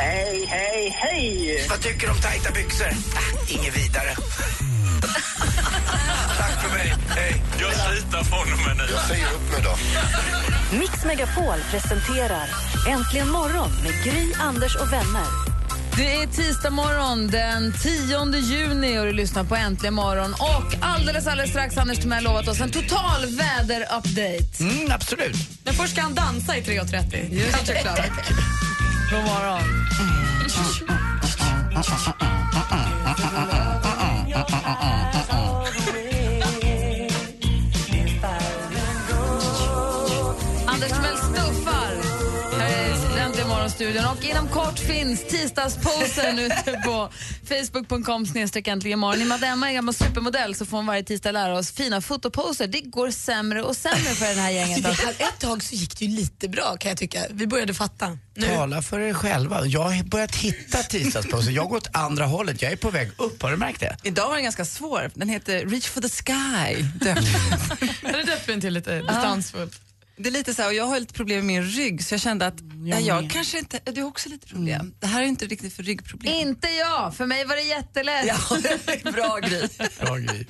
Hej, hej, hej! Vad tycker du om tajta byxor? Ah, inget vidare. Tack för mig. Hej. Jag slutar från och med nu. Jag säger upp mig då. Mix Megapol presenterar Äntligen morgon med Gry, Anders och vänner. Det är tisdag morgon den 10 juni och du lyssnar på Äntligen morgon. Och alldeles, alldeles strax Anders Timell lovat oss en total väderupdate. Mm, absolut. Men först ska han dansa i 3.30. Just det. God morgon. Mm. Morgonstudion. Och inom kort finns tisdagsposen ute på facebook.com snedstreck äntligen imorgon. I och med att Emma är en gammal supermodell så får hon varje tisdag lära oss fina fotoposer. Det går sämre och sämre för det här gänget. Alltså, Ett tag så gick det ju lite bra kan jag tycka. Vi började fatta. Nu. Tala för er själva. Jag har börjat hitta tisdagspauser. Jag går åt andra hållet. Jag är på väg upp. Har du märkt det? Idag var den ganska svår. Den heter Reach for the sky. Den är döpt den till lite distansfullt. Det är lite så här, och jag har lite problem med min rygg så jag kände att jag, jag kanske inte, du har också lite problem. Det här är inte riktigt för ryggproblem. Inte jag, för mig var det jättelätt. Ja, bra grej. Bra grej.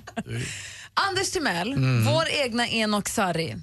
Anders Timell, vår egna Enok Sarri.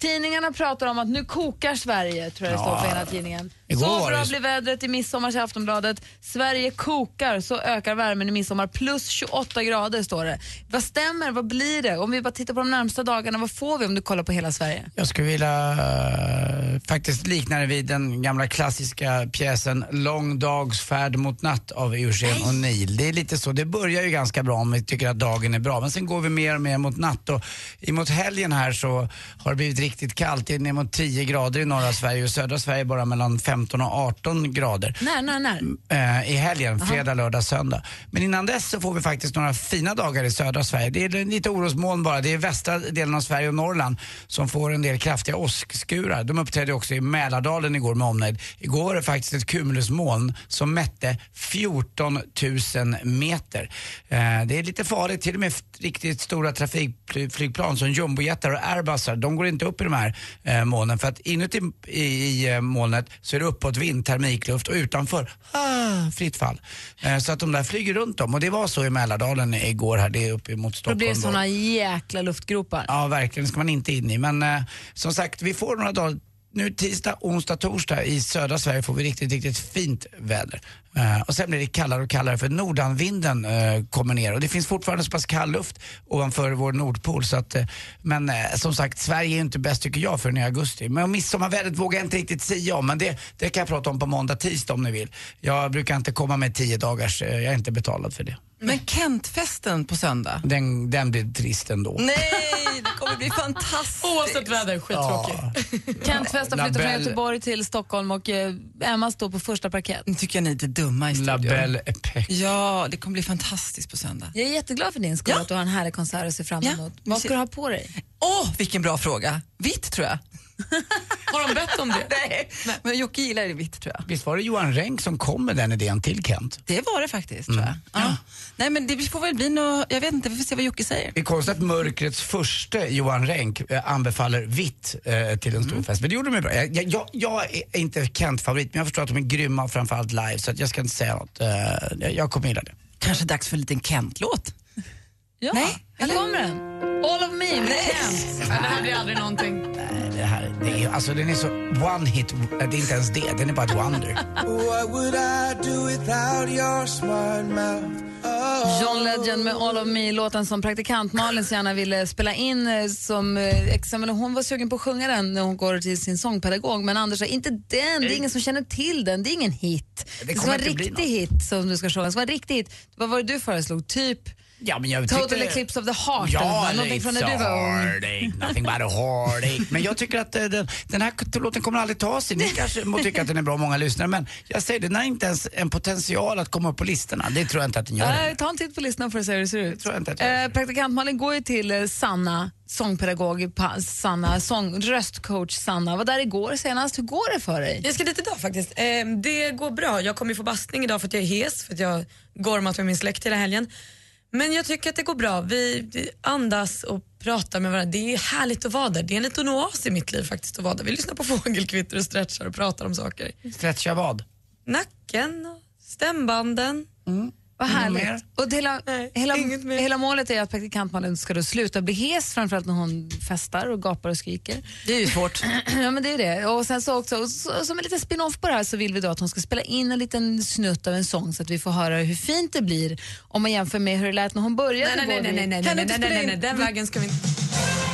Tidningarna pratar om att nu kokar Sverige, tror jag det står på ena tidningen. Igår Så bra blir vädret i midsommar, säger Aftonbladet. Sverige kokar, så ökar värmen i midsommar. Plus 28 grader, står det. Vad stämmer? Vad blir det? Om vi bara tittar på de närmsta dagarna, vad får vi om du kollar på hela Sverige? Jag skulle vilja eh, faktiskt likna det vid den gamla klassiska pjäsen Lång dags färd mot natt av Eugen O'Neill. Det är lite så, det börjar ju ganska bra om vi tycker att dagen är bra men sen går vi mer och mer mot natt och emot helgen här så har det blivit riktigt kallt. Det är ner mot 10 grader i norra Sverige och södra Sverige bara mellan 15 och 18 grader När, när, när? eh, i helgen, fredag, lördag, söndag. Men innan dess så får vi faktiskt några fina dagar i södra Sverige. Det är lite orosmoln bara. Det är västra delen av Sverige och Norrland som får en del kraftiga åskskurar. De uppträdde också i Mälardalen igår med omnejd. Igår var det faktiskt ett cumulusmoln som mätte 14 000 meter. Eh, det är lite farligt, till och med riktigt stora trafikflygplan som jumbojetar och airbusar, de går inte upp i de här eh, molnen för att inuti i, i eh, molnet så är det uppåtvind, termikluft och utanför ah, fritt fall. Eh, så att de där flyger runt dem och det var så i Mälardalen igår här, det är uppe mot Det Stockholm. blir då. såna jäkla luftgropar. Ja, verkligen. Det ska man inte in i. Men eh, som sagt, vi får några dagar nu tisdag, onsdag, torsdag i södra Sverige får vi riktigt, riktigt fint väder. Eh, och sen blir det kallare och kallare för nordanvinden eh, kommer ner och det finns fortfarande så pass kall luft ovanför vår nordpol. Så att, eh, men som sagt, Sverige är ju inte bäst tycker jag förrän i augusti. Men midsommarvädret vågar jag inte riktigt säga om, men det, det kan jag prata om på måndag, tisdag om ni vill. Jag brukar inte komma med tio dagars, jag är inte betalad för det. Men Kentfesten på söndag? Den, den blir trist ändå. Nej, det kommer bli fantastiskt. Oavsett väder, skittråkigt. Kent West har flyttat från. Göteborg till Stockholm och Emma står på första parkett. Nu tycker jag ni är lite dumma i La studion. Belle Époque. Ja, det kommer bli fantastiskt på söndag. Jag är jätteglad för din skull Ja. att du har en härlig konsert att se fram Ja, emot. vi Vad ska du ha på dig? Åh, vilken bra fråga. Vitt tror jag. Har de bett om det? Nej, men Jocke gillar det vitt tror jag. Visst var det Johan Renck som kom med den idén till Kent? Det var det faktiskt tror jag. Ja. Nej men det får väl bli något, jag vet inte, vi får se vad Jocke säger. Det är konstigt att mörkrets första Johan Renck eh, anbefaller vitt eh, till en stor fest. Men det gjorde de ju bra. Jag, jag- jag, är inte Kent-favorit men jag förstår att de är grymma framförallt live så att jag ska inte säga något. Eh, jag, jag kommer gilla det. Kanske dags för en liten Kent-låt? Ja, Nej, här eller? kommer den. All of me med Kent. Det här blir aldrig någonting. Nej, Det här, det är, alltså den är så one hit, det är inte ens det, den är bara ett wonder. John Legend med All of me, låten som praktikant Malin så gärna ville spela in eh, som eh, examen. Hon var sugen på att sjunga den när hon går till sin sångpedagog men Anders sa inte den, det är ingen som känner till den, det är ingen hit. Det, ska kommer vara en riktig hit som du ska sjunga, det ska vara en riktig hit. Vad var det du föreslog? Typ Ja, men jag Total tyckte- Eclipse of the Heart. Ja, eller någonting it's från när du var ung. nothing but a heartache. Men jag tycker att eh, den, den här låten kommer aldrig ta sig. Ni kanske må tycka att den är bra, många lyssnare, men jag säger det, den har inte ens en potential att komma upp på listorna. Det tror jag inte att den gör. Nej, ta en titt på listan för att se hur det ser ut. tror jag inte att jag eh, praktikant Malin går ju till eh, Sanna, sångpedagog Sanna, sång, röstcoach Sanna. Var där igår senast. Hur går det för dig? Jag ska dit idag faktiskt. Eh, det går bra. Jag kommer få bastning idag för att jag är hes, för att jag gormat med min släkt hela helgen. Men jag tycker att det går bra. Vi vi andas och pratar med varandra. Det är härligt att vara där. Det är en liten oas i mitt liv faktiskt att vara där. Vi lyssnar på fågelkvitter och stretchar och pratar om saker. Stretcha vad? Nacken och stämbanden. Vad härligt. mer? Och hela, Nej, hela, inget mer. hela målet är att praktikant Malin ska då sluta bli hes, framförallt när hon festar och gapar och skriker. Det är ju svårt. ja men det är det. Och sen så också, och så, som en liten spin-off på det här så vill vi då att hon ska spela in en liten snutt av en sång så att vi får höra hur fint det blir om man jämför med hur det lät när hon började. Nej, nej, gå nej, vid- nej, nej, Kan nej, du nej, inte nej, spela nej, in- nej, den vägen ska vi inte...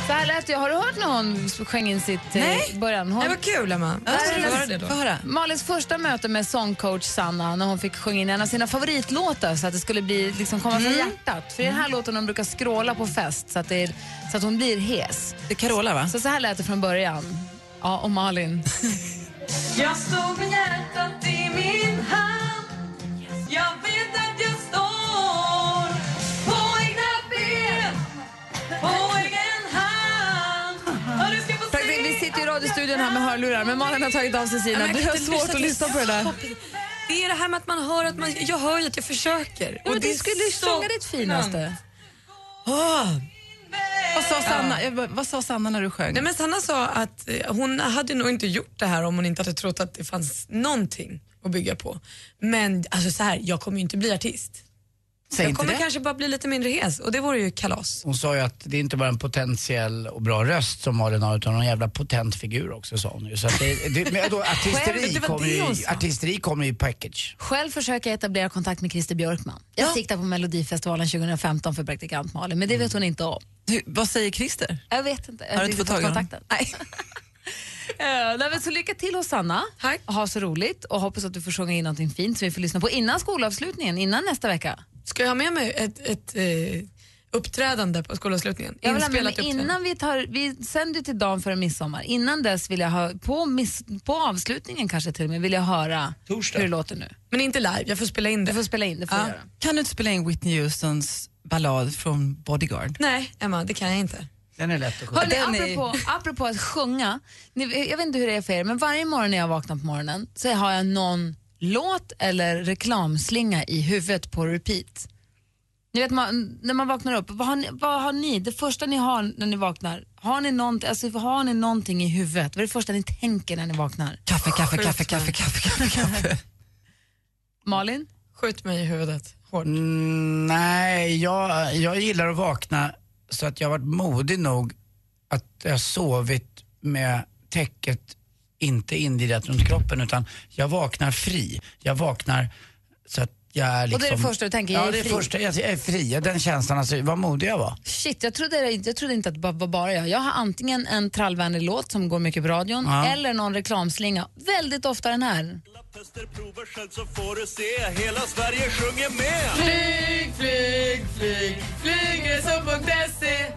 Så här lät jag. Har du hört när hon sjöng in sitt eh, Nej. början? Hon, Nej, vad kul Emma. Jag. Få höra. Malins första möte med sångcoach Sanna när hon fick sjunga in en av sina favoritlåtar så att det skulle bli, liksom, komma från hjärtat. För i den här låten hon brukar skråla på fest så att, det så att hon blir hes. Det är Carola va? Så, så här lät det från början. Ja, och Malin. Jag står med radiostudion här med hörlurar men Malin har tagit av sig sina. Du har svårt att lyssna på det där. Det är det här med att man hör att man... Jag hör ju att jag försöker. Ja, men det du skulle så sjunga ditt finaste. Åh. Vad sa, Sanna, eh, vad- vad sa Sanna när du sjöng? Nej, men Sanna sa att eh, hon hade nog inte gjort det här om hon inte hade trott att det fanns någonting att bygga på. Men alltså så här, jag kommer ju inte bli artist. Säg jag inte kommer det. kanske bara bli lite mindre hes och det vore ju kalas. Hon sa ju att det är inte bara en potentiell och bra röst som Malin har utan en jävla potent figur också sa hon ju. Så att det, det, men då, artisteri, det var kommer ju, artisteri kommer ju i package. Själv försöker jag etablera kontakt med Christer Björkman. Jag siktar på Melodifestivalen 2015 för praktikant Malin, men det vet hon inte om. Hur, vad säger Christer? Jag vet inte. Har du inte fått tag i honom? Nej. Eh, nej, men så lycka till hos Sanna. Tack. Ha så roligt och hoppas att du får sjunga in någonting fint som vi får lyssna på innan skolavslutningen, innan nästa vecka. Ska jag ha med mig ett, ett eh, uppträdande på skolavslutningen? Jag vill ha med mig innan vi tar, vi sänder till dagen före midsommar. Innan dess vill jag ha, på, miss, på avslutningen kanske till och med, vill jag höra Torsdag. hur det låter nu. Men inte live, jag får spela in Du det. får spela in det, får Ja. du göra. Kan du inte spela in Whitney Houstons ballad från Bodyguard? Nej, Emma, det kan jag inte. Den är lätt att sjunga. Hörrni, Den är- apropå, apropå att sjunga, ni, jag vet inte hur det är för er, men varje morgon när jag vaknar på morgonen så har jag någon låt eller reklamslinga i huvudet på repeat. Ni vet, man, när man vaknar upp, vad har, ni, vad har ni, det första ni har när ni vaknar, har ni, nånt, alltså, har ni någonting i huvudet? Vad är det första ni tänker när ni vaknar? Kaffe, kaffe, kaffe, kaffe, kaffe, kaffe, kaffe. Malin? Skjut mig i huvudet hårt. Mm, nej, jag, jag gillar att vakna så att jag varit modig nog att jag sovit med täcket inte invirat runt kroppen utan jag vaknar fri. Jag vaknar så att jag är liksom... Och det är det första du tänker, jag ja, är det är fri. första, jag är fri. Den känslan, alltså vad modig jag var. Shit, jag trodde, jag trodde inte att det bara var bara jag. Jag har antingen en trallvänlig låt som går mycket på radion Ja. eller någon reklamslinga. Väldigt ofta den här. Så får du se, hela Sverige sjunger med. Flyg, flyg, flyg, flygresor.se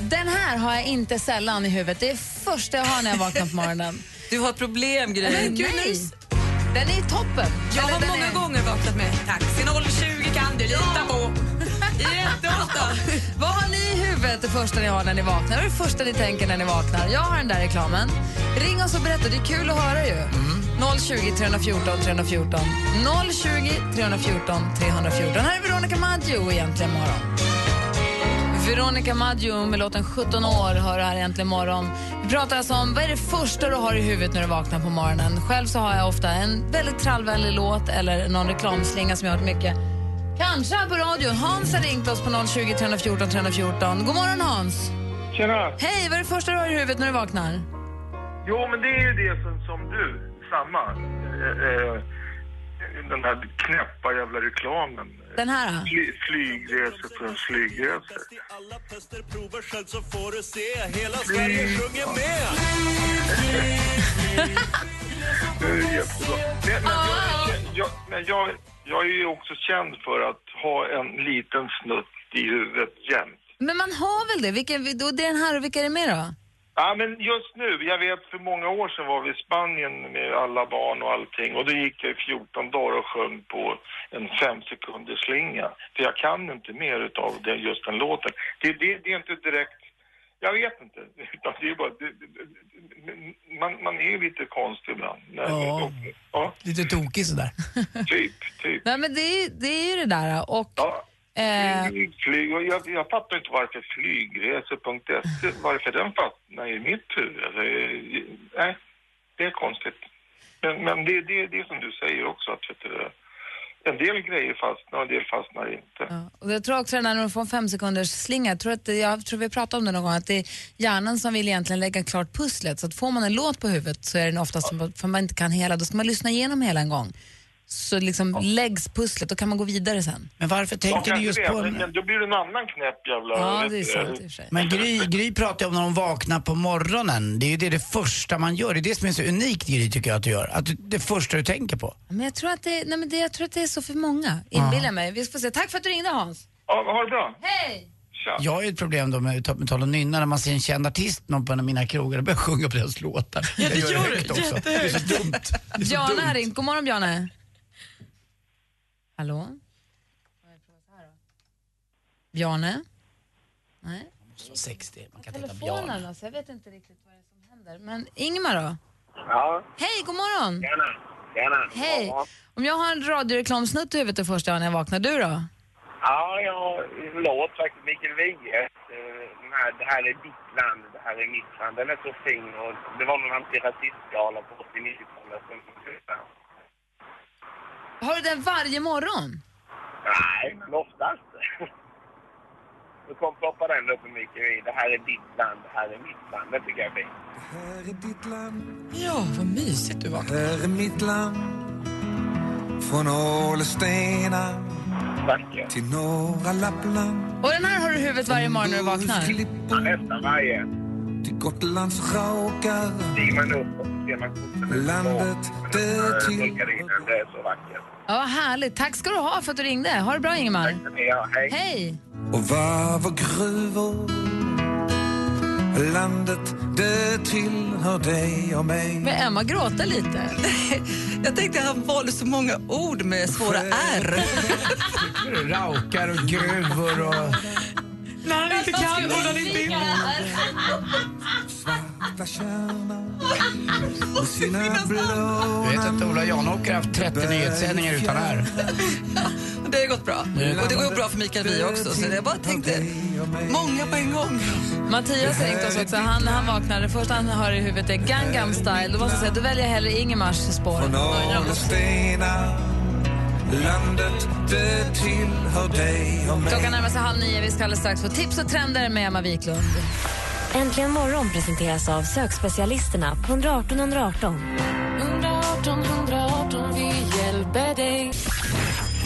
Den här har jag inte sällan i huvudet. Det är första jag har när jag vaknar på morgonen. Du har problem Gry. Men gud, nej. Den är toppen. Jag Eller har många är... gånger vaknat med Taxi 020 kan du lita på. Jätteofta. Vad har ni i huvudet det första ni har när ni vaknar? Vad är det första ni tänker när ni vaknar? Jag har den där reklamen. Ring oss och berätta, det är kul att höra ju. 020 314 314. 020 314 314. Här är Veronica Maggio egentligen morgon. Veronica Maggio med låten 17 år hör här egentligen morgon. Vi pratar alltså om vad är det första du har i huvudet när du vaknar på morgonen. Själv så har jag ofta en väldigt trallvänlig låt eller någon reklamslinga som jag har hört mycket. Kanske här på radion. Hans har ringt oss på 020 314 314. God morgon Hans! Tjena! Hej, vad är det första du har i huvudet när du vaknar? Jo, men det är ju det som, som du, samma. Eh, eh, den här knäppa jävla reklamen. Den här? då? Fly, flygresor för flygresor. Med. Det är jättebra. Men, men, jag, jag, men jag, jag är ju också känd för att ha en liten snutt i huvudet jämt. Men man har väl det? Vilka, då, det är den här och vilka är det med då? Ja, men just nu, jag vet för många år sedan var vi i Spanien med alla barn och allting och då gick jag i 14 dagar och sjöng på en fem sekunders slinga. För jag kan inte mer utav det, just den låten. Det, det, det är inte direkt, jag vet inte, det är bara, det, det, man, man är ju lite konstig ibland. Ja. ja, Lite tokig sådär. typ, typ. Nej men det är, ju- det är ju det där och... Eh, Flyg, flyg, jag, jag fattar inte varför flygresor.se, varför den fastnar i mitt huvud. Alltså, eh, nej, det är konstigt. Men, men det, det, det är som du säger också, att vet du, en del grejer fastnar och en del fastnar inte. och jag tror också den här när du får en fem sekunders slinga, jag tror, att det, jag tror vi pratade om det någon gång, att det är hjärnan som vill egentligen lägga klart pusslet. Så att får man en låt på huvudet så är den oftast, som- för man inte kan hela, då ska man lyssna igenom hela en gång. Så liksom läggs pusslet, då kan man gå vidare sen. Men varför Ja, tänker ni kanske just det, på... men, En... men då blir det en annan knäpp jävla... Ja, det är du, sant i och för sig. Men Gry, Gry pratar ju om när hon vaknar på morgonen. Det är ju det, det första man gör. Det är det som är så unikt Gry tycker jag att du gör. Att du, det första du tänker på. Men jag tror att det, nej men det, jag tror att det är så för många, inbillar jag mig. Vi får se. Tack för att du ringde Hans. Ja, ha det bra. Hej! Tja. Jag har ju ett problem då med med tal och nynna när man ser en känd artist någon på en av mina krogar och börjar sjunga på deras låtar. Ja, det jag gör du. också. Det är så dumt. Det är så Bjarne har ringt. God morgon Bjarne. Hallå? Bjarne? Nej. Så 60, man kan Telefonen Bjarne. alltså, jag vet inte riktigt vad det är som händer. Men Ingmar då? Ja, Hej, god morgon! gärna. Gärna. Hej! Ja, Om jag har en radioreklamsnutt i huvudet det första när jag vaknar, du då? ja jag låt faktiskt, Mikael Wiehe. eh, Den här, det här är ditt land, det här är mitt land. Den är så fin och det var någon antirasistgala på 80-90-talet. Har du den varje morgon? Nej, men oftast. Då kom ploppa den upp Wiehe. Det här är ditt land, det här är mitt land. Det tycker jag är fint. Här är ditt land, Ja, vad mysigt du var. här är mitt land. Från Ålestena till norra Lappland. Och den här har du i huvudet varje morgon när du vaknar? Ja, nästan varje. Till Gotlands raukar. Stiger man upp och så ser man kusten. Landet det till... Rullgardinen, det är så vackert. Ja, härligt. Tack ska du ha för att du ringde. Ha det bra Ingemar. Ja, hej. Hej! Och varv och gruvor. Landet det tillhör dig och mig. Men Emma gråta lite. Jag tänkte att han valde så många ord med svåra R. Raukar och gruvor och... När han inte kan borde han inte in. Svarta kärnor med sina blå Du vet att Ola Janåker har haft 30 nyhetssändningar utan här. Det har gått bra. Och det går bra för Mikael Wiehe också. Så jag bara tänkte, många på en gång. Mattias har ringt oss också. Han, han vaknar, det första han hör i huvudet är Gangnam style. Då måste jag säga, då väljer jag hellre Ingemars spår. Landet det tillhör dig och mig. Klockan närmar sig halv nio. Vi ska alldeles strax få tips och trender med Emma Wiklund. Äntligen morgon presenteras av sökspecialisterna på 118 118. 118 118, vi hjälper dig.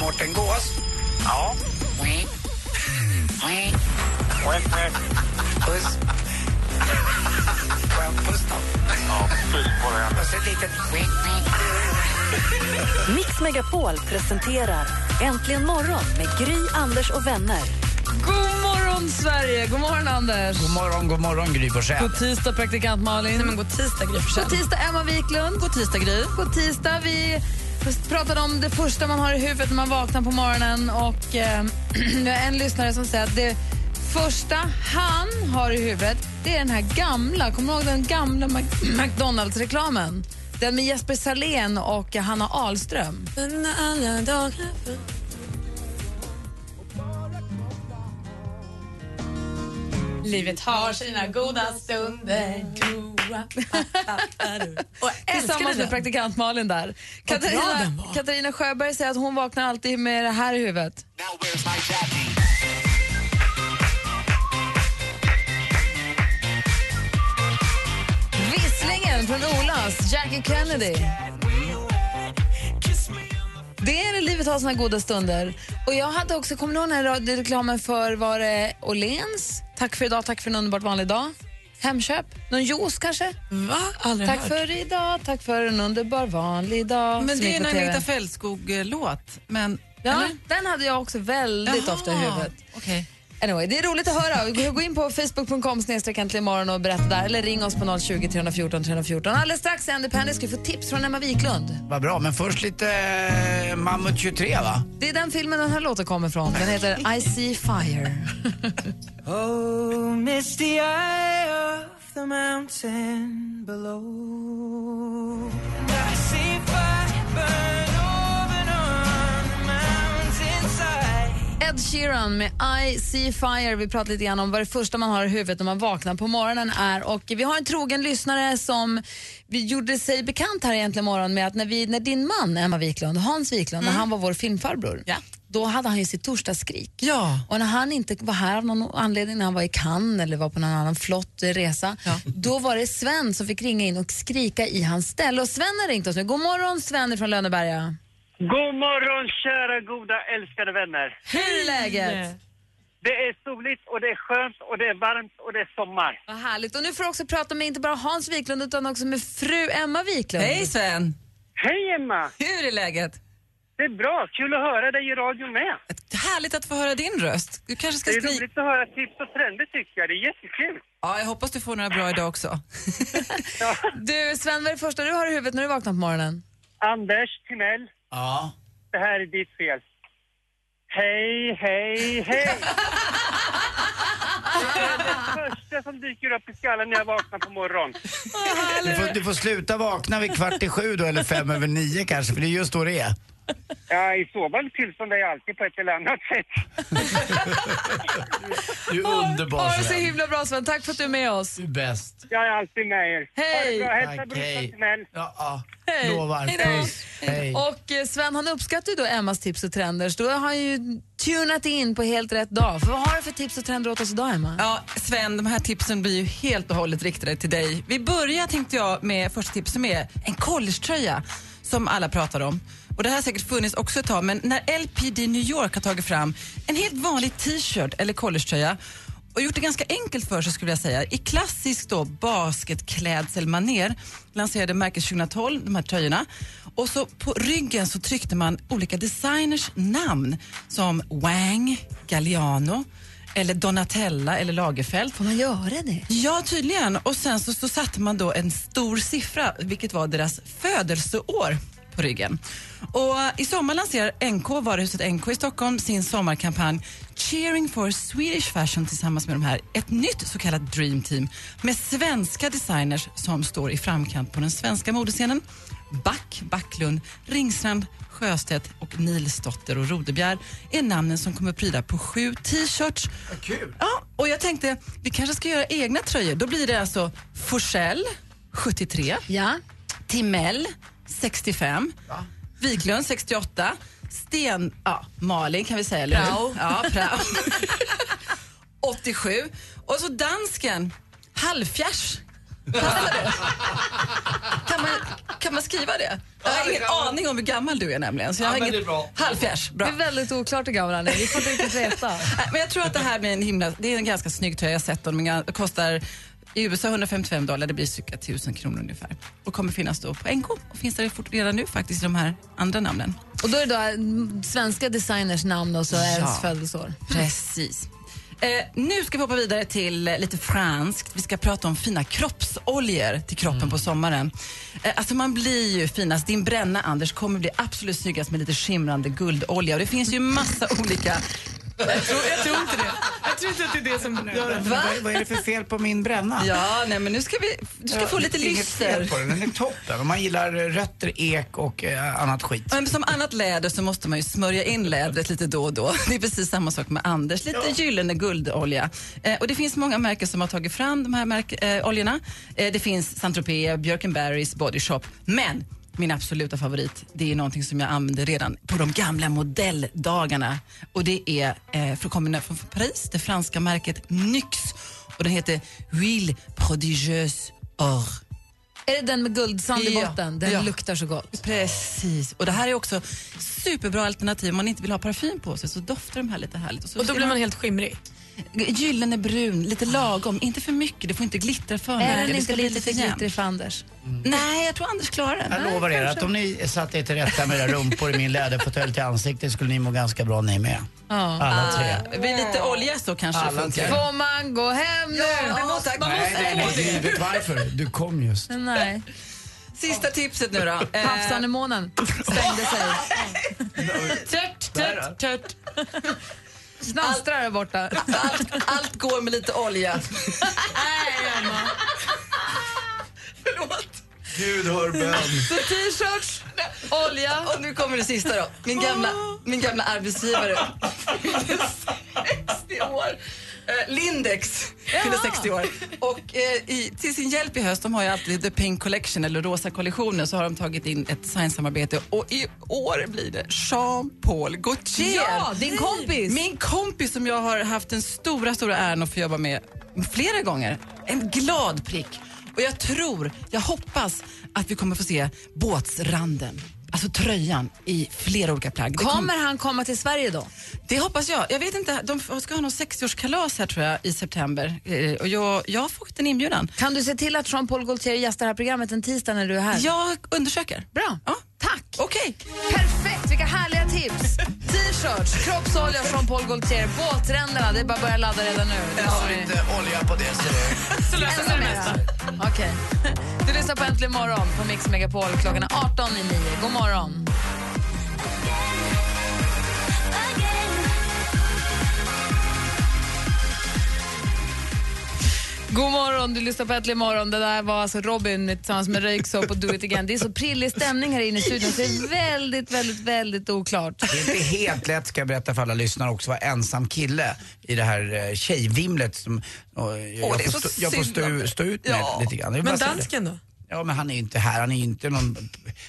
Mårten Gås. Ja. Puss. Får jag en puss då? Ja, puss på dig. Och så ett litet... Mix Megapol presenterar Äntligen morgon med Gry, Anders och vänner. God morgon Sverige! God morgon Anders! God morgon, god morgon Gry Forssell. God tisdag praktikant Malin. Nej, men god tisdag, Gry Forssell. God tisdag Emma Wiklund. God tisdag, Gry. God tisdag. Vi pratade om det första man har i huvudet när man vaknar på morgonen. Och eh, en lyssnare som säger att det första han har i huvudet det är den här gamla, kommer du ihåg den gamla Mac- McDonalds-reklamen? Den med Jesper Salén och Hanna Ahlström. Livet har sina goda stunder. Tillsammans med praktikant Malin där. Katarina. Katarina Sjöberg säger att hon vaknar alltid med det här i huvudet. Visslingen från Olas, Jackie Kennedy. Det är det livet har sina goda stunder. Och jag hade också, kommer du ihåg den här radioreklamen för, var det Åhléns? Tack för idag, tack för en underbart vanlig dag. Hemköp? Någon juice kanske? Va? Aldrig Tack hört. för idag, tack för en underbar vanlig dag. Men det är en. Agneta Fältskog-låt. Men, Ja, eller? den hade jag också väldigt Jaha, ofta i huvudet. okej. Anyway, det är roligt att höra. Gå- in på facebook.com snedstreck äntligen morgon och berätta där. Eller ring oss på 020 314 314. Alldeles strax Andy Penny ska få tips från Emma Wiklund. Vad bra, men först lite eh, Mammut 23 va? Det är den filmen den här låten kommer från. Den heter I see fire. Oh, misty eye of the mountain below. Ed Sheeran med I see fire. Vi pratar lite grann om vad det första man har i huvudet när man vaknar på morgonen är. Och vi har en trogen lyssnare som vi gjorde sig bekant här egentligen morgon med att när, vi, när din man Emma Wiklund, Hans Wiklund, när han var vår filmfarbror, då hade han ju sitt torsdagsskrik. Ja. Och när han inte var här av någon anledning, när han var i Cannes eller var på någon annan flott resa, då var det Sven som fick ringa in och skrika i hans ställe. Och Sven har ringt oss nu. God morgon Sven från Lönneberga. God morgon kära goda älskade vänner. Hur är läget? Det är soligt och det är skönt och det är varmt och det är sommar. Vad härligt. Och nu får du också prata med inte bara Hans Wiklund utan också med fru Emma Wiklund. Hej Sven! Hej Emma! Hur är läget? Det är bra, kul att höra dig i radion med. Härligt att få höra din röst. Du kanske ska Det är skriva... roligt att höra tips och trender tycker jag, det är jättekul. Ja, jag hoppas du får några bra idag också. Du Sven, vad är det första du har i huvudet när du vaknar på morgonen? Anders Timell, Ja. det här är ditt fel. Hej, hej, hej! Det är det första som dyker upp i skallen när jag vaknar på morgonen. Du får, du får sluta vakna vid kvart i sju då, eller fem över nio kanske, för det är just då det är. Ja, i sovande tillstånd är jag alltid på ett eller annat sätt. Du är underbar Ha det så Sven. himla bra Sven, tack för att du är med oss. Du är bäst. Jag är alltid med er. Hej! Ha det bra. Hälsa Tack, brorsan hej. Timell. Ja, ja. Hej. Lovar. Hej då. Puss. Hej. Och eh, Sven han uppskattar ju då Emmas tips och trender så då har han ju tunat in på helt rätt dag. För vad har du för tips och trender åt oss idag Emma? Ja, Sven, de här tipsen blir ju helt och hållet riktade till dig. Vi börjar tänkte jag med första tips som är en collegetröja som alla pratar om. Och Det här har säkert funnits också ett tag, men när LPD New York har tagit fram en helt vanlig t-shirt eller collegetröja och gjort det ganska enkelt för sig skulle jag säga. I klassisk då basketklädselmanér lanserade märket 2012 de här tröjorna. Och så på ryggen så tryckte man olika designers namn som Wang, Galliano eller Donatella eller Lagerfeld. Får man göra det? Ja, tydligen. Och sen så, så satte man då en stor siffra, vilket var deras födelseår på ryggen. Och I sommar lanserar NK, varuhuset NK i Stockholm, sin sommarkampanj Cheering for Swedish Fashion tillsammans med de här. Ett nytt så kallat Dream Team med svenska designers som står i framkant på den svenska modescenen. Back, Backlund, Ringstrand, Sjöstedt och Nilsdotter och Rodebjer är namnen som kommer pryda på sju t-shirts. Kul! Ja, och jag tänkte vi kanske ska göra egna tröjor. Då blir det alltså Forsell 73, Ja. Timell 65, Wiklund 68, Sten, ja, Malin kan vi säga, eller? Prao. Ja, Prao. 87. Och så dansken, Halvfjärs. Passar det? Kan man, kan man skriva det? Jag har ingen aning om hur gammal du är nämligen. Så jag Ja, har men inget... det är bra. Halvfjärs, bra. Det är väldigt oklart hur gammal han är. Vi får inte riktigt veta. Men jag tror att det här blir en himla, det är en ganska snygg tröja. Jag har sett den. Den kostar i USA 155 dollar, det blir cirka 1000 kronor ungefär. Och kommer finnas då på NK och finns där redan nu faktiskt i de här andra namnen. Och då är det då mm, svenska designers namn och så är Ja. födelseår. Precis. Eh, nu ska vi hoppa vidare till eh, lite franskt. Vi ska prata om fina kroppsoljor till kroppen på sommaren. Eh, alltså man blir ju finast. Din bränna, Anders, kommer bli absolut snyggast med lite skimrande guldolja. Och det finns ju massa olika... Jag tror, jag tror inte det. Jag tror inte att det är det som gör det. Va? Vad, vad är det för fel på min bränna? Ja, nej men nu ska vi... Du ska Ja, få lite inget fel lyster. på den, den är toppen. Om man gillar rötter, ek och eh, annat skit. Men som annat läder så måste man ju smörja in lädret lite då och då. Det är precis samma sak med Anders. Lite gyllene guldolja. Eh, och det finns många märken som har tagit fram de här märk- eh, oljorna. Eh, det finns Saint-Tropez, Björkenberries, Body Shop. Men min absoluta favorit, det är någonting som jag använde redan på de gamla modelldagarna. Och det är eh, från, kommer från Paris, det franska märket Nyx. Och den heter Huile Prodigieuse Or. Är det den med guldsand i Ja, botten? Den ja. luktar så gott. Precis. Och det här är också superbra alternativ om man inte vill ha parfym på sig så doftar de här lite härligt. så Och då blir man helt skimrig? Gyllene brun, lite lagom. Inte för mycket, det får inte glittra för Är mycket. den Det inte lite för glittrig för Anders? Nej, jag tror Anders klarar den. Jag Nej, lovar er kanske. att om ni satt er till rätta med era rumpor i min läderfåtölj till ansiktet skulle ni må ganska bra ni med. Ja. Alla tre. Det blir lite olja så kanske Alla funkar. tre. Får man gå hem nu? Ja, det måste, man Nej, måste nej, nej, det. vet varför? Du kom just. Nej. Sista tipset nu då. Eh, Havsanemonen stängde sig. Tört, tört, tört. Snastrar där borta. allt, allt går med lite olja. Nej, Emma. Förlåt. Gud hör bön. Så t-shirts, olja och nu kommer det sista då. Min gamla, min gamla arbetsgivare fyllde 60 år. Eh, Lindex fyllde 60 år. Och eh, i, till sin hjälp i höst, de har ju alltid The Pink Collection eller Rosa kollektionen, så har de tagit in ett designsamarbete och i år blir det Jean-Paul Gaultier. Ja, din kompis. Min kompis som jag har haft den stora, stora äran att få jobba med flera gånger. En glad prick. Och jag tror, jag hoppas att vi kommer få se båtsranden. Alltså tröjan i flera olika plagg. Det kom- Kommer han komma till Sverige då? det hoppas jag. Jag vet inte, de ska ha någon 60-årskalas här tror jag i september. Eh, Och jag, jag har fått en inbjudan. Kan du se till att Jean-Paul Gaultier gästar det här programmet en tisdag när du är här? Jag undersöker. Bra. Ja. Tack. Okej. Perfekt, vilka härliga! T-shirts, kroppsolja från Paul Gaultier, båtränderna, det är bara att börja ladda redan nu. Det Jag har vi. inte olja på det ser du. Så löser sig det mesta. Okej. Du lyssnar på Äntligen morgon på Mix Megapol. Klockan är 18 i 9. God morgon. God morgon, du lyssnar på Äntligen morgon. Det där var alltså Robin tillsammans med Röyksopp och Do It Again. Det är så prillig stämning här inne i studion så det är väldigt, väldigt, väldigt oklart. Det är inte helt lätt ska jag berätta för alla lyssnare också vara ensam kille i det här eh, tjejvimlet som och jag, det är får så stå, jag får synd stå, stå ut med Ja. lite grann. Jag vill Men bara säga det. dansken då? Ja men han är ju inte här, han är ju inte någon,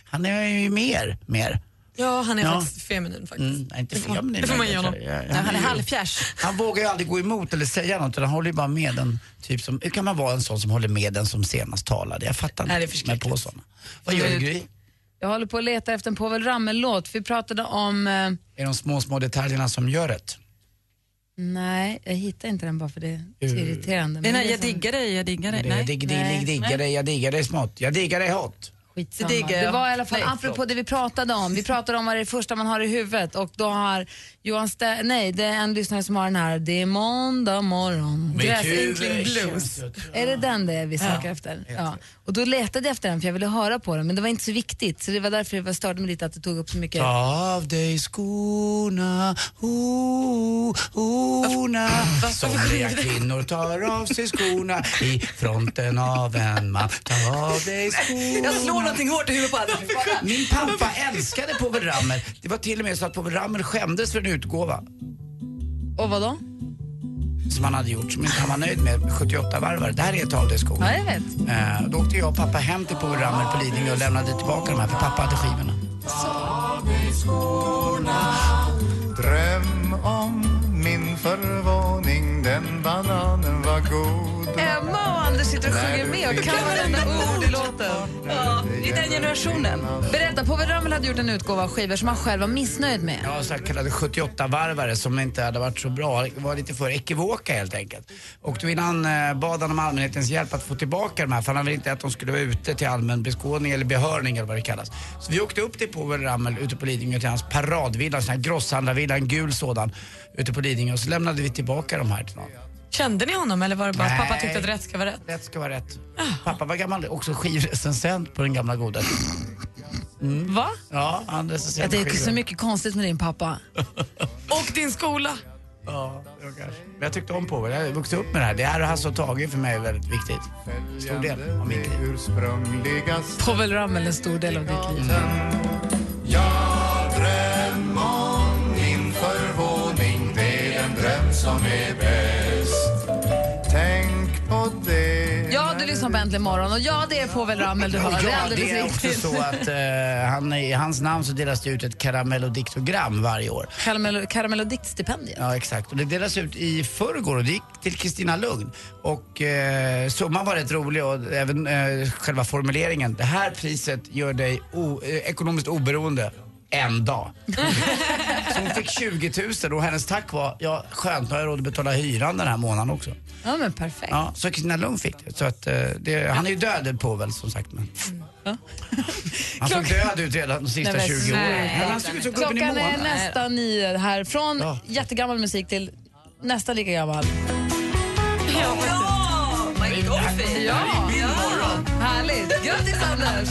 han är ju mer, mer. Ja, han är Ja. faktiskt feminin faktiskt. Mm, nej, inte feminin. det får man ge honom. Han är halvfjärs. Han vågar ju aldrig gå emot eller säga något, utan han håller ju bara med den typ som, hur kan man vara en sån som håller med den som senast talade? Jag fattar Nej, det är inte med på såna. Vad gör du Gry? Jag håller på att leta efter en Povel Ramel-låt. Vi pratade om... Eh, Är de små, små detaljerna som gör det? nej, jag hittar inte den bara för det är irriterande. Nej, Men nej, det är jag som- diggar dig, jag diggar dig. Nej. digg, diggar dig, jag diggar dig smått. Jag diggar dig hot. Skitsamma. Det Det jag. var i alla fall Nej, apropå förlåt. det vi pratade om. Vi pratade om vad det är första man har i huvudet och då har Johan Stä- nej det är en lyssnare som har den här. Det är måndag morgon. Gräsänkling blues. Är det den det vi söker efter? Ja. Och då letade jag efter den för jag ville höra på den men det var inte så viktigt så det var därför det störde mig lite att det tog upp så mycket. Ta av dig skorna, oh, orna. Somliga kvinnor tar av sig skorna i fronten av en man. Ta av dig skorna. Någonting hårt i huvudet på Anders. Min pappa älskade Povel Ramel. Det var till och med så att Povel Ramel skämdes för en utgåva Och vad då? som han hade gjort som inte han var nöjd med, 78 varvar. Det här är Ta av dig skorna. Ja, jag vet. Eh, då åkte jag och pappa hem till Povel Ramel på Lidingö och lämnade tillbaka de här för pappa hade skivorna. Dröm om min förvåning, den bananen var god. Emma och Anders sitter och sjunger med och kan varenda ord i låten. Ja, I den generationen. Berätta, Povel Ramel hade gjort en utgåva av skivor som han själv var missnöjd med. Ja, så kallade 78-varvare som inte hade varit så bra. Det var lite för ekivoka helt enkelt. Och då innan eh, bad han om allmänhetens hjälp att få tillbaka de här för han ville inte att de skulle vara ute till allmän beskådning eller behörning eller vad det kallas. Så vi åkte upp till Povel Ramel ute på Lidingö till hans paradvilla, en sån här grosshandlarvilla, en gul sådan, ute på Lidingö och så lämnade vi tillbaka de här till någon. Kände ni honom eller var det bara att pappa tyckte att rätt ska vara rätt? Rätt ska vara rätt. Pappa var gammal, också skivrecensent på den gamla goda tiden. Va? Ja, han Ja, recenserade det är skivor. så mycket konstigt med din pappa. Och din skola. Ja, det var kanske. Men jag tyckte om Povel. Jag har vuxit upp med det här. Det här och Hasse och Tage för mig är väldigt viktigt. Stor del av mitt liv. Povel Ramel en stor del av ditt liv. Jag dröm om min förvåning, det är den dröm som är Äntligen morgon och ja, det är Povel Ramel du hör. Ja, det är alldeles det är också riktigt. så att eh, han, i hans namn så delas det ut ett karamellodiktogram varje år. Karamell, karamell och diktstipendiet. Ja, exakt. Och det delas ut i förrgår och det gick till Kristina Lugn. Och eh, summan var rätt rolig och även eh, själva formuleringen. Det här priset gör dig o, eh, ekonomiskt oberoende. En dag. Så hon fick 20 000 och hennes tack var, ja skönt, nu har jag råd att betala hyran den här månaden också. Ja men perfekt. Ja, så Kristina Lund fick det. Så att, eh, det, han är ju död på väl som sagt. Men. Han såg död ut redan de sista Nej, men 20 åren. Men han såg ut som gubben i Klockan är månen. nästan nio här. Från jättegammal musik till nästan lika gammal. Ja, my God. Ja, ja. härligt. Grattis Anders!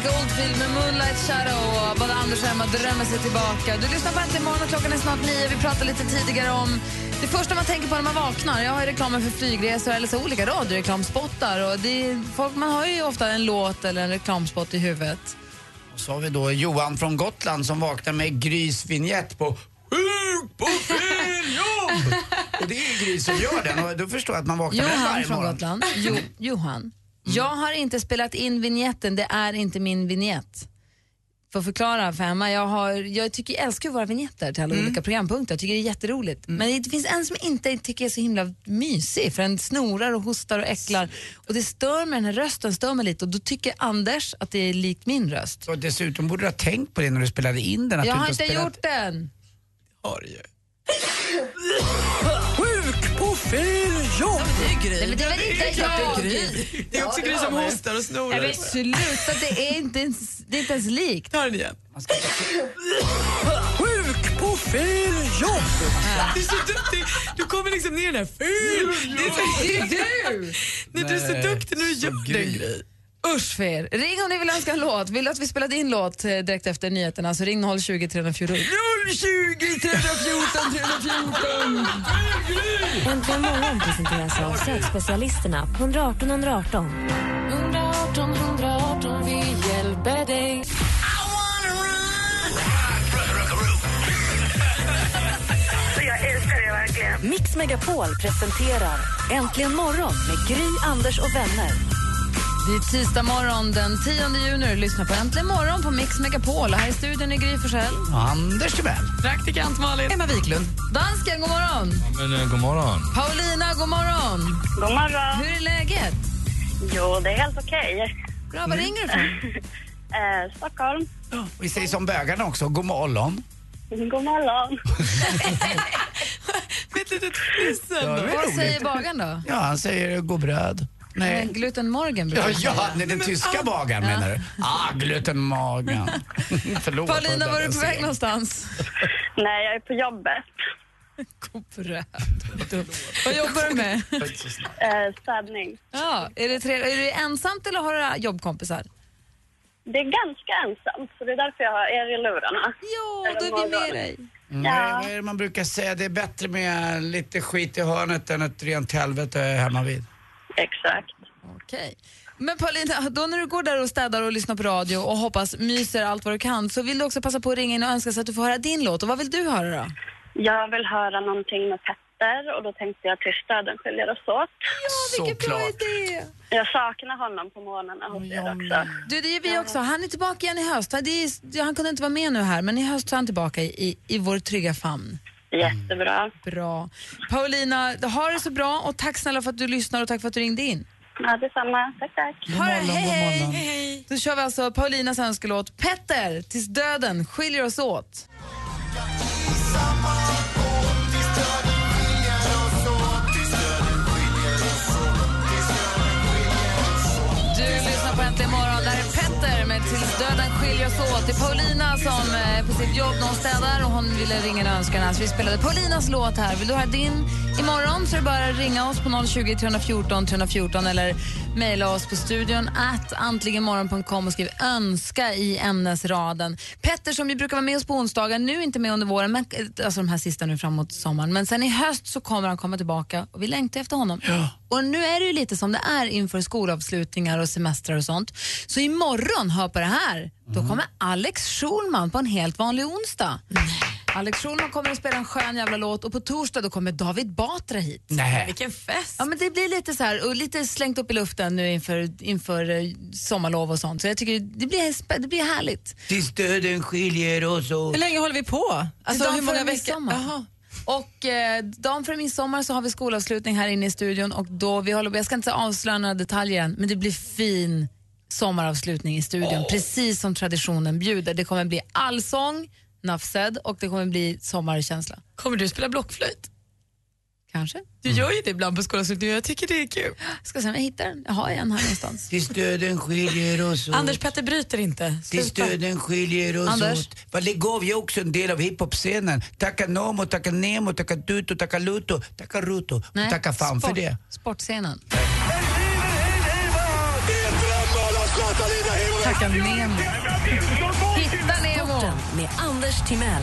Mike Oldfield med Moonlight Shadow och både Anders och Emma drömmer sig tillbaka. Du lyssnar på Äntligen morgon och klockan är snart nio. Vi pratade lite tidigare om det första man tänker på när man vaknar. Jag har reklamen för flygresor eller så olika radioreklamspottar. Och det är, folk, man har ju ofta en låt eller en reklamspot i huvudet. Och så har vi då Johan från Gotland som vaknar med Grys vignett på Sjuk på fel jobb! och det är ju Gry som gör den och då förstår jag att man vaknar med den Johan varje från morgon. Gotland. Jo, Johan, jag har inte spelat in vignetten. Det är inte min vignett. För att förklara för Emma, jag, har, jag tycker, jag älskar våra vignetter till alla olika programpunkter. Jag tycker det är jätteroligt. Men det finns en som jag inte tycker är så himla mysig för den snorar och hostar och äcklar. Och det stör mig, den här rösten stör mig lite och då tycker Anders att det är likt min röst. Och dessutom borde du ha tänkt på det när du spelade in den. Att jag du har inte spelat... gjort den. Har ju. Jobb! Det är Gry. Nej, men det är väl inte klart det är jag. Gry. Det är också Gry som hostar och snorar. men sluta, det är inte ens, det är inte ens likt. Ta den igen. Sjuk på fel jobb! Du är så duktig. Du kommer liksom ner här fel. Det är, så, Det är du! Nej, du är så duktig så gör den Gry. Usch för er. Ring om ni vill önska en låt. Vill du att vi spelar in låt eh, direkt efter nyheterna så ring 020 314. 020 314 314. Äntligen morgon presenteras av sökspecialisterna på 118 118. 118 118, vi hjälper dig. Mix Megapol presenterar Äntligen morgon med Gry, Anders och vänner. Det är tisdag morgon den 10 juni. Lyssna på Äntligen morgon på Mix Megapol. Och här i studion är Gry Forssell. Anders Timell. Praktikant Malin. Emma Wiklund. Dansken, god morgon. Men eh, god morgon. Paulina, god morgon. God morgon. Hur är läget? Jo, det är helt okej. Bra, var ringer du ifrån? Eh, Stockholm. Vi säger som bögarna också, god morgon. God morgon. Med ett litet fniss Ja, Vad roligt. säger bagaren då? Ja, han säger god bröd. Nej. Nej. Glutenmorgen Ja, brukar jag ja, säga. nej, den tyska bagaren menar du? Ah, glutenmagen. Förlåt. Paulina, var du på väg någonstans? Nej, jag är på jobbet. God bröd. Vad jobbar du med? Eh, städning. Ja, är, det tre, är du ensamt eller har du jobbkompisar? Det är ganska ensamt, så det är därför jag har er i lurarna. Ja, då är vi med dig. Mm, är, vad är det man brukar säga? Det är bättre med lite skit i hörnet än ett rent helvete hemma vid. Exakt. Okej. Men Paulina, då när du går där och städar och lyssnar på radio och hoppas myser allt vad du kan så vill du också passa på att ringa in och önska så att du får höra din låt. Och vad vill du höra då? Jag vill höra någonting med Petter och då tänkte jag till stöden skiljer oss åt. Såklart. idé! Jag saknar honom på morgnarna hos er också. Du, det gör vi också. Han är tillbaka igen i höst. Det är, han kunde inte vara med nu här, men i höst så är han tillbaka i, i, i vår trygga famn. Jättebra. Bra. Paulina, ha det så bra och tack snälla för att du lyssnar och tack för att du ringde in. Ja, detsamma. Tack, tack. Ha det, hej, hej. Då kör vi alltså Paulinas önskelåt Petter, tills döden skiljer oss åt. Döden oss åt. Det är Paulina som är på sitt jobb när hon städar och hon ville ringa en önskan. Så vi spelade Paulinas låt här. Vill du höra din imorgon så är det bara att ringa oss på 020 314 314 eller mejla oss på studion at antligenmorgon.com och skriv önska i ämnesraden. Petter som ju brukar vara med oss på onsdagar, nu inte med under våren, men, alltså de här sista nu framåt sommaren. Men sen i höst så kommer han komma tillbaka och vi längtar efter honom. Och nu är det ju lite som det är inför skolavslutningar och semestrar och sånt. Så imorgon, hör på det här, då kommer Alex Schulman på en helt vanlig onsdag. Alex Schulman kommer att spela en skön jävla låt och på torsdag då kommer David Batra hit. Nej. Vilken fest! Ja men det blir lite så här och lite slängt upp i luften nu inför, inför eh, sommarlov och sånt. Så jag tycker det blir, det blir härligt. Tills döden skiljer oss åt. Hur länge håller vi på? Alltså, hur många veckor? Jaha. Och eh, dagen före midsommar så har vi skolavslutning här inne i studion och då vi håller jag ska inte avslöja några detaljer än, men det blir fin sommaravslutning i studion, precis som traditionen bjuder. Det kommer bli allsång, Nafsed och det kommer bli sommarkänsla. Kommer du spela blockflöjt? Kanske. Du gör ju det ibland på skolavslutningen jag tycker det är kul. Ska se om jag hittar den. Jag har en här någonstans. Tills döden skiljer oss åt. Anders Petter bryter inte. Tills döden skiljer oss Anders? åt. Vad lägg av, jag är också en del av hiphop-scenen. Tacka Nomo, tacka Nemo, tacka Tuto, tacka Luto, tacka Ruto. Och tacka fan för sport, det. Sportscenen. Tacka Nemo. Nemo. Med Anders Timell.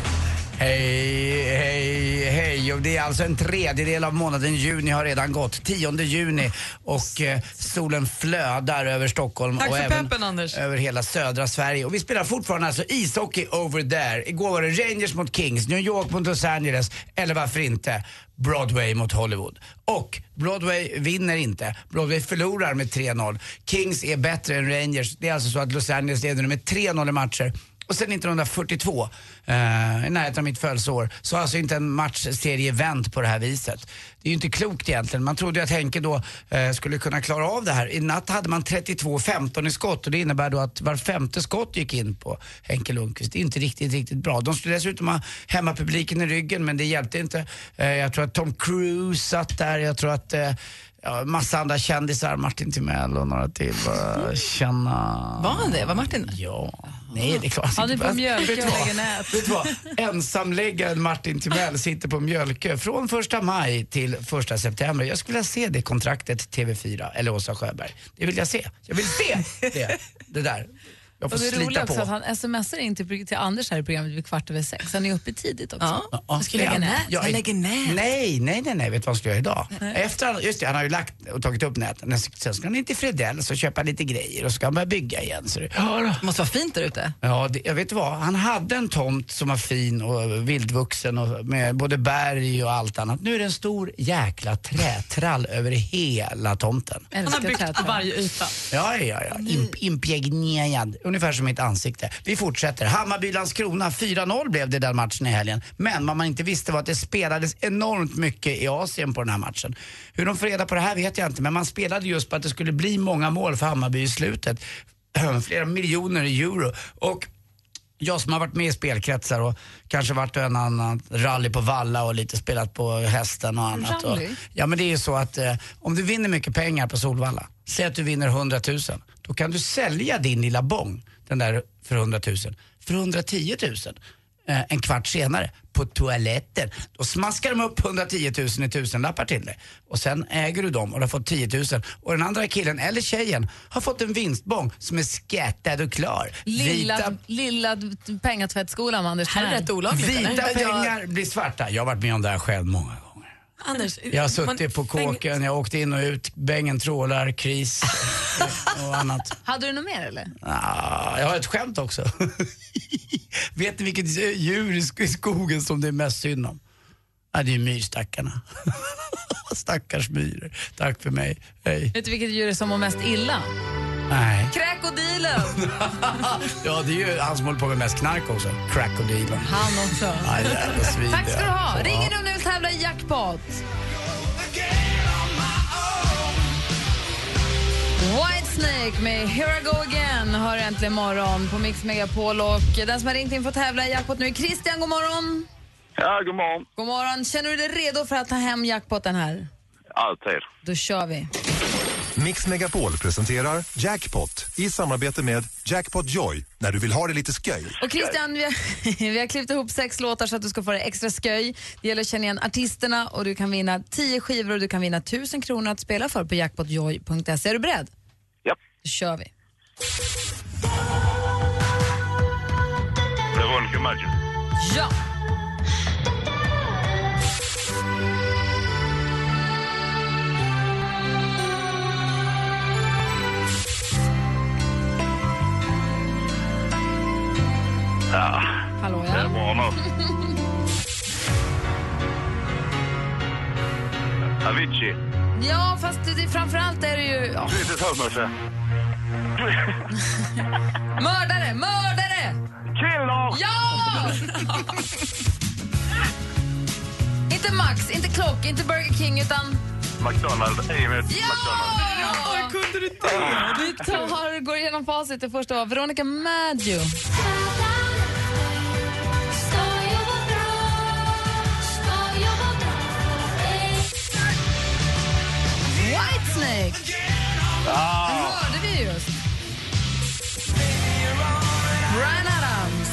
Hej, hej, hej. Och det är alltså en tredjedel av månaden juni har redan gått. 10 juni och eh, solen flödar över Stockholm Tack och för även peppen, Anders. över hela södra Sverige. Och vi spelar fortfarande alltså ishockey over there. Igår var det Rangers mot Kings, New York mot Los Angeles, eller varför inte Broadway mot Hollywood. Och Broadway vinner inte. Broadway förlorar med 3-0. Kings är bättre än Rangers. Det är alltså så att Los Angeles leder med 3-0 i matcher. Och sen 1942, eh, i närheten av mitt födelseår, så har alltså inte en matchserie vänt på det här viset. Det är ju inte klokt egentligen. Man trodde ju att Henke då eh, skulle kunna klara av det här. I natt hade man 32-15 i skott och det innebär då att var femte skott gick in på Henke Lundqvist. Det är inte riktigt, riktigt bra. De skulle dessutom ha hemmapubliken i ryggen men det hjälpte inte. Eh, jag tror att Tom Cruise satt där, jag tror att eh, Ja, massa andra kändisar, Martin Timell och några till. Bara känna... Var han det? Var Martin Ja. Nej, det är klart. Han är på Mjölkö och? Ensamläggaren Martin Timell sitter på Mjölkö från första maj till första september. Jag skulle vilja se det kontraktet TV4, eller Åsa Sjöberg. Det vill jag se. Jag vill se det, det där. Jag får Och det är roligt slita också på. att han smsar in till, till Anders här i programmet vid kvart över sex. Han är uppe tidigt också. Ja, Han ska lägga ja. nät. Ja, Han lägger nät. Nej, nej, nej, nej. Vet du vad han ska göra idag? Efter just det, han har ju lagt och tagit upp näten. Sen ska han in till Fredells och köpa lite grejer och så ska han börja bygga igen. Så det, Det måste vara fint där ute. Ja, det, jag vet vad. Han hade en tomt som var fin och vildvuxen och med både berg och allt annat. Nu är det en stor jäkla trätrall över hela tomten. Han har byggt på varje yta. Ja, ja, ja. Imp, impregnerad. Ungefär som mitt ansikte. Vi fortsätter. Hammarby-Landskrona. 4-0 blev det den matchen i helgen. Men vad man inte visste var att det spelades enormt mycket i Asien på den här matchen. Hur de får reda på det här vet jag inte, men man spelade just på att det skulle bli många mål för Hammarby i slutet. Flera miljoner euro. Och jag som har varit med i spelkretsar och kanske varit en annan rally på Valla och lite spelat på hästen och annat. Och, ja men det är ju så att eh, om du vinner mycket pengar på Solvalla, säg att du vinner 100 000, då kan du sälja din lilla bong, den där för 100 000, för 110 000 eh, en kvart senare på toaletten. Då smaskar de upp 110 000 i tusenlappar till dig. Och sen äger du dem och du har fått 10 000. Och den andra killen, eller tjejen, har fått en vinstbong som är skattad och klar. Lilla, Vita lilla pengatvättskolan med Anders Här är rätt olagligt Vita pengar blir svarta. Jag har varit med om det här själv många gånger. Anders, Jag har man- suttit på kåken, jag har åkt in och ut, bängen trålar, kris och annat. Hade du något mer eller? Ah, jag har ett skämt också. Vet ni vilket djur i skogen som det är mest synd om? Ja, det är myrstackarna. Stackars myror. Tack för mig. Hej. Vet du vilket djur som mår mest illa? Nej. Kräkodilen! Ja, det är ju han som håller på med mest knark också. Cracodilen. Han också. Aj, jävla svin. Tack ska du ha. Ringer du om du vill tävla i jackpot? Whitesnake med Here I Go Again hör äntligen morgon på Mix Megapol. Och den som har ringt in för att tävla i jackpot nu är Christian. God morgon. Ja, god morgon. God morgon. Känner du dig redo för att ta hem jackpoten här? Alltid. Då kör vi. Mix Megapol presenterar Jackpot i samarbete med Jackpot Joy när du vill ha det lite sköj. Och Christian, vi har, vi har klippt ihop sex låtar så att du ska få det extra sköj. Det gäller att känna igen artisterna och du kan vinna 10 skivor och du kan vinna 1000 kronor att spela för på jackpotjoy.se. Är du beredd? Ja. Då kör vi. Veronica Maggio. Ja! Ja, Hallå det är ja. bra nu. Avicii. Ja, fast det, det, framförallt är det ju... Ja. Mördare! Mördare! Killer! Ja! Max, inte Klock, inte Burger King utan... McDonalds. Amy. Ja! kunde du inte? Vi tar, går igenom facit. Det första var Veronica Maggio. Whitesnake. Ah. Den hörde vi just. Bryan Adams.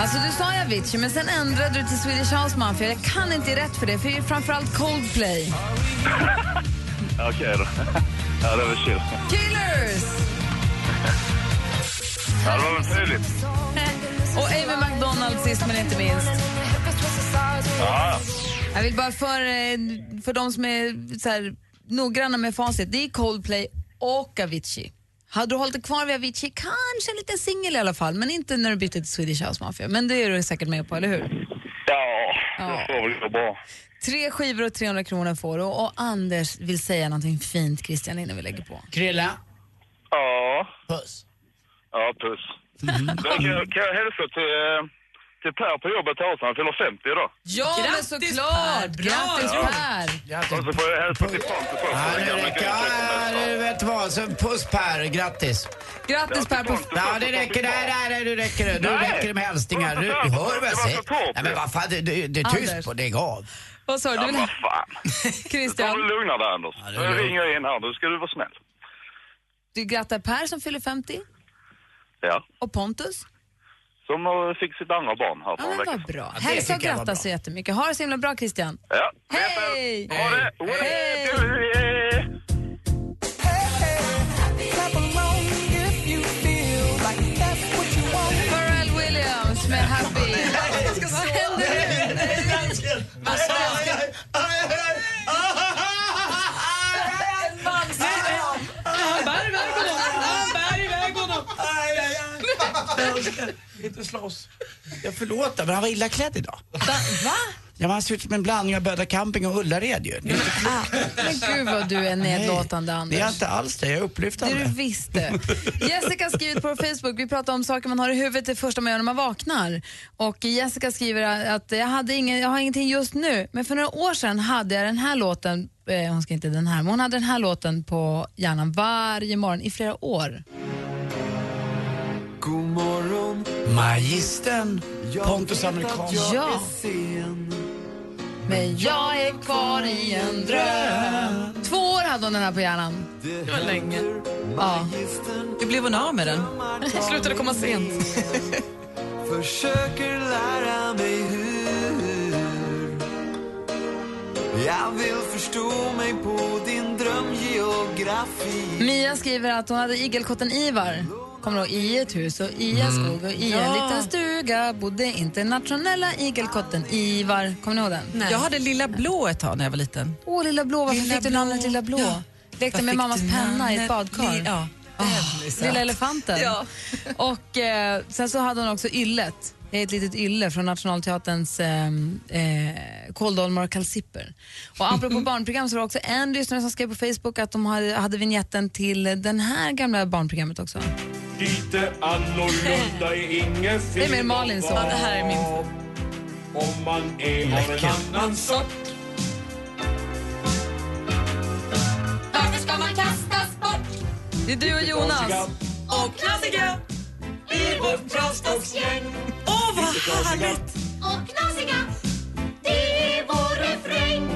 Alltså du sa Avicii, men sen ändrade du till Swedish House Mafia. Jag kan inte rätt för det, för det är framförallt Coldplay. Okej då. Ja, det var chill. Killers! Ja, det var väl tydligt. Och Amy McDonald sist men inte minst. Ja, Jag vill bara för, eh, för de som är så här, noggranna med facit, det är Coldplay och Avicii. Hade du hållit dig kvar vid Avicii, kanske en liten singel i alla fall, men inte när du bytte till Swedish House Mafia. Men det är du säkert med på, eller hur? ja det får väl gå bra. Tre skivor och 300 kronor får du och, och Anders vill säga någonting fint, Christian, innan vi lägger på. Krilla. Ja. Puss. Ja, puss. Då kan, jag, kan jag hälsa till, eh, till Per på jobbet här också. Han fyller 50 idag. Ja, men såklart! Grattis Ja. Per! Och så får jag hälsa till Pontus också. Ja, den nu gamla räcker ja, vet du vad. Så puss Per, grattis. Grattis Per på... Ja, det räcker. Där, där, där, du räcker det. Nu Nej. räcker det med hälsningar. Du, du hör vad jag säger. Nej, men vad fan, du, du, du är tyst Anders. på Lägg av. Vad sa du? Ja, Du vill... vad fan. Christian, Ta det lugna där, Anders. det är Nu lugnt. ringer jag in här. Nu ska du vara snäll. du grattar Per som fyller 50 Ja. och Pontus. Som fick sitt andra barn här för Ja, en vecka vad sedan. bra. det Hälsa och gratta så jättemycket. Ha det så himla bra Christian. Ja. Hej! Hej! Inte slåss. Jag förlåter, men han var illa klädd idag. Va? Ja, men han ser ut som en blandning av Böda camping och Ullared ju. Det är inte klokt. Men gud vad du är nedlåtande Det Anders. är inte alls det, jag är Det upplyftande. du visste. Jessica har skrivit på Facebook, vi pratar om saker man har i huvudet det första man gör när man vaknar. Och Jessica skriver att jag, hade ingen, jag har ingenting just nu, men för några år sedan hade jag den här låten, eh, hon ska inte den här, men hon hade den här låten på hjärnan varje morgon i flera år. God morgon, Magistern, Pontus Amerikan. Ja. Men jag är kvar i en dröm. Två år hade hon den här på hjärnan. Det var länge. Ja. Hur blev hon av med den? Slutade komma sent. försöker lära mig hur Jag vill förstå mig på din drömgeografi Mia skriver att hon hade igelkotten Ivar. Kommer ihåg? I ett hus och i en skog och i en liten stuga bodde internationella igelkotten Ivar. Kommer ni ihåg den? Jag hade Lilla Blå ett tag när jag var liten. Åh, Lilla Blå. Varför Lilla fick du namnet Lilla Blå? Ja. Lekte med mammas penna i ett badkar. Ja. Åh, Lilla elefanten. Ja. Och eh, sen så hade hon också Yllet. Det är ett litet ylle från Nationalteaterns eh, eh, Kåldolmar och kalsipper. Och apropå barnprogram så var det också en lyssnare som skrev på Facebook att de hade, hade vignetten till den här gamla barnprogrammet också. Lite annorlunda är inget fel Det är mer Malin så. Ja, det här är min. Om man är av en annan sort Varför ska man kastas bort? Det är du och Jonas. Och knasiga i vårt proffsboxgäng Härligt! Och knasiga, det är vår refräng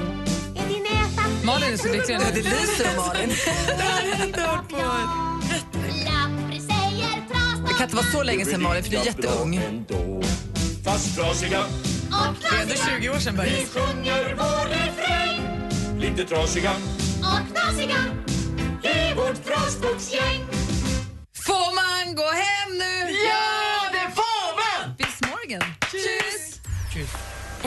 Är din näsa Malin är så lycklig nu. Det lyser om Malin. Det har jag inte hört på. Det kan inte vara så länge sedan Malin, för du är jätteung. Fast trasiga och Det är ändå knasiga 20 år sedan Vi Börje. sjunger vår refräng Lite trasiga och knasiga i vårt proffsboxgäng Får man gå hem nu?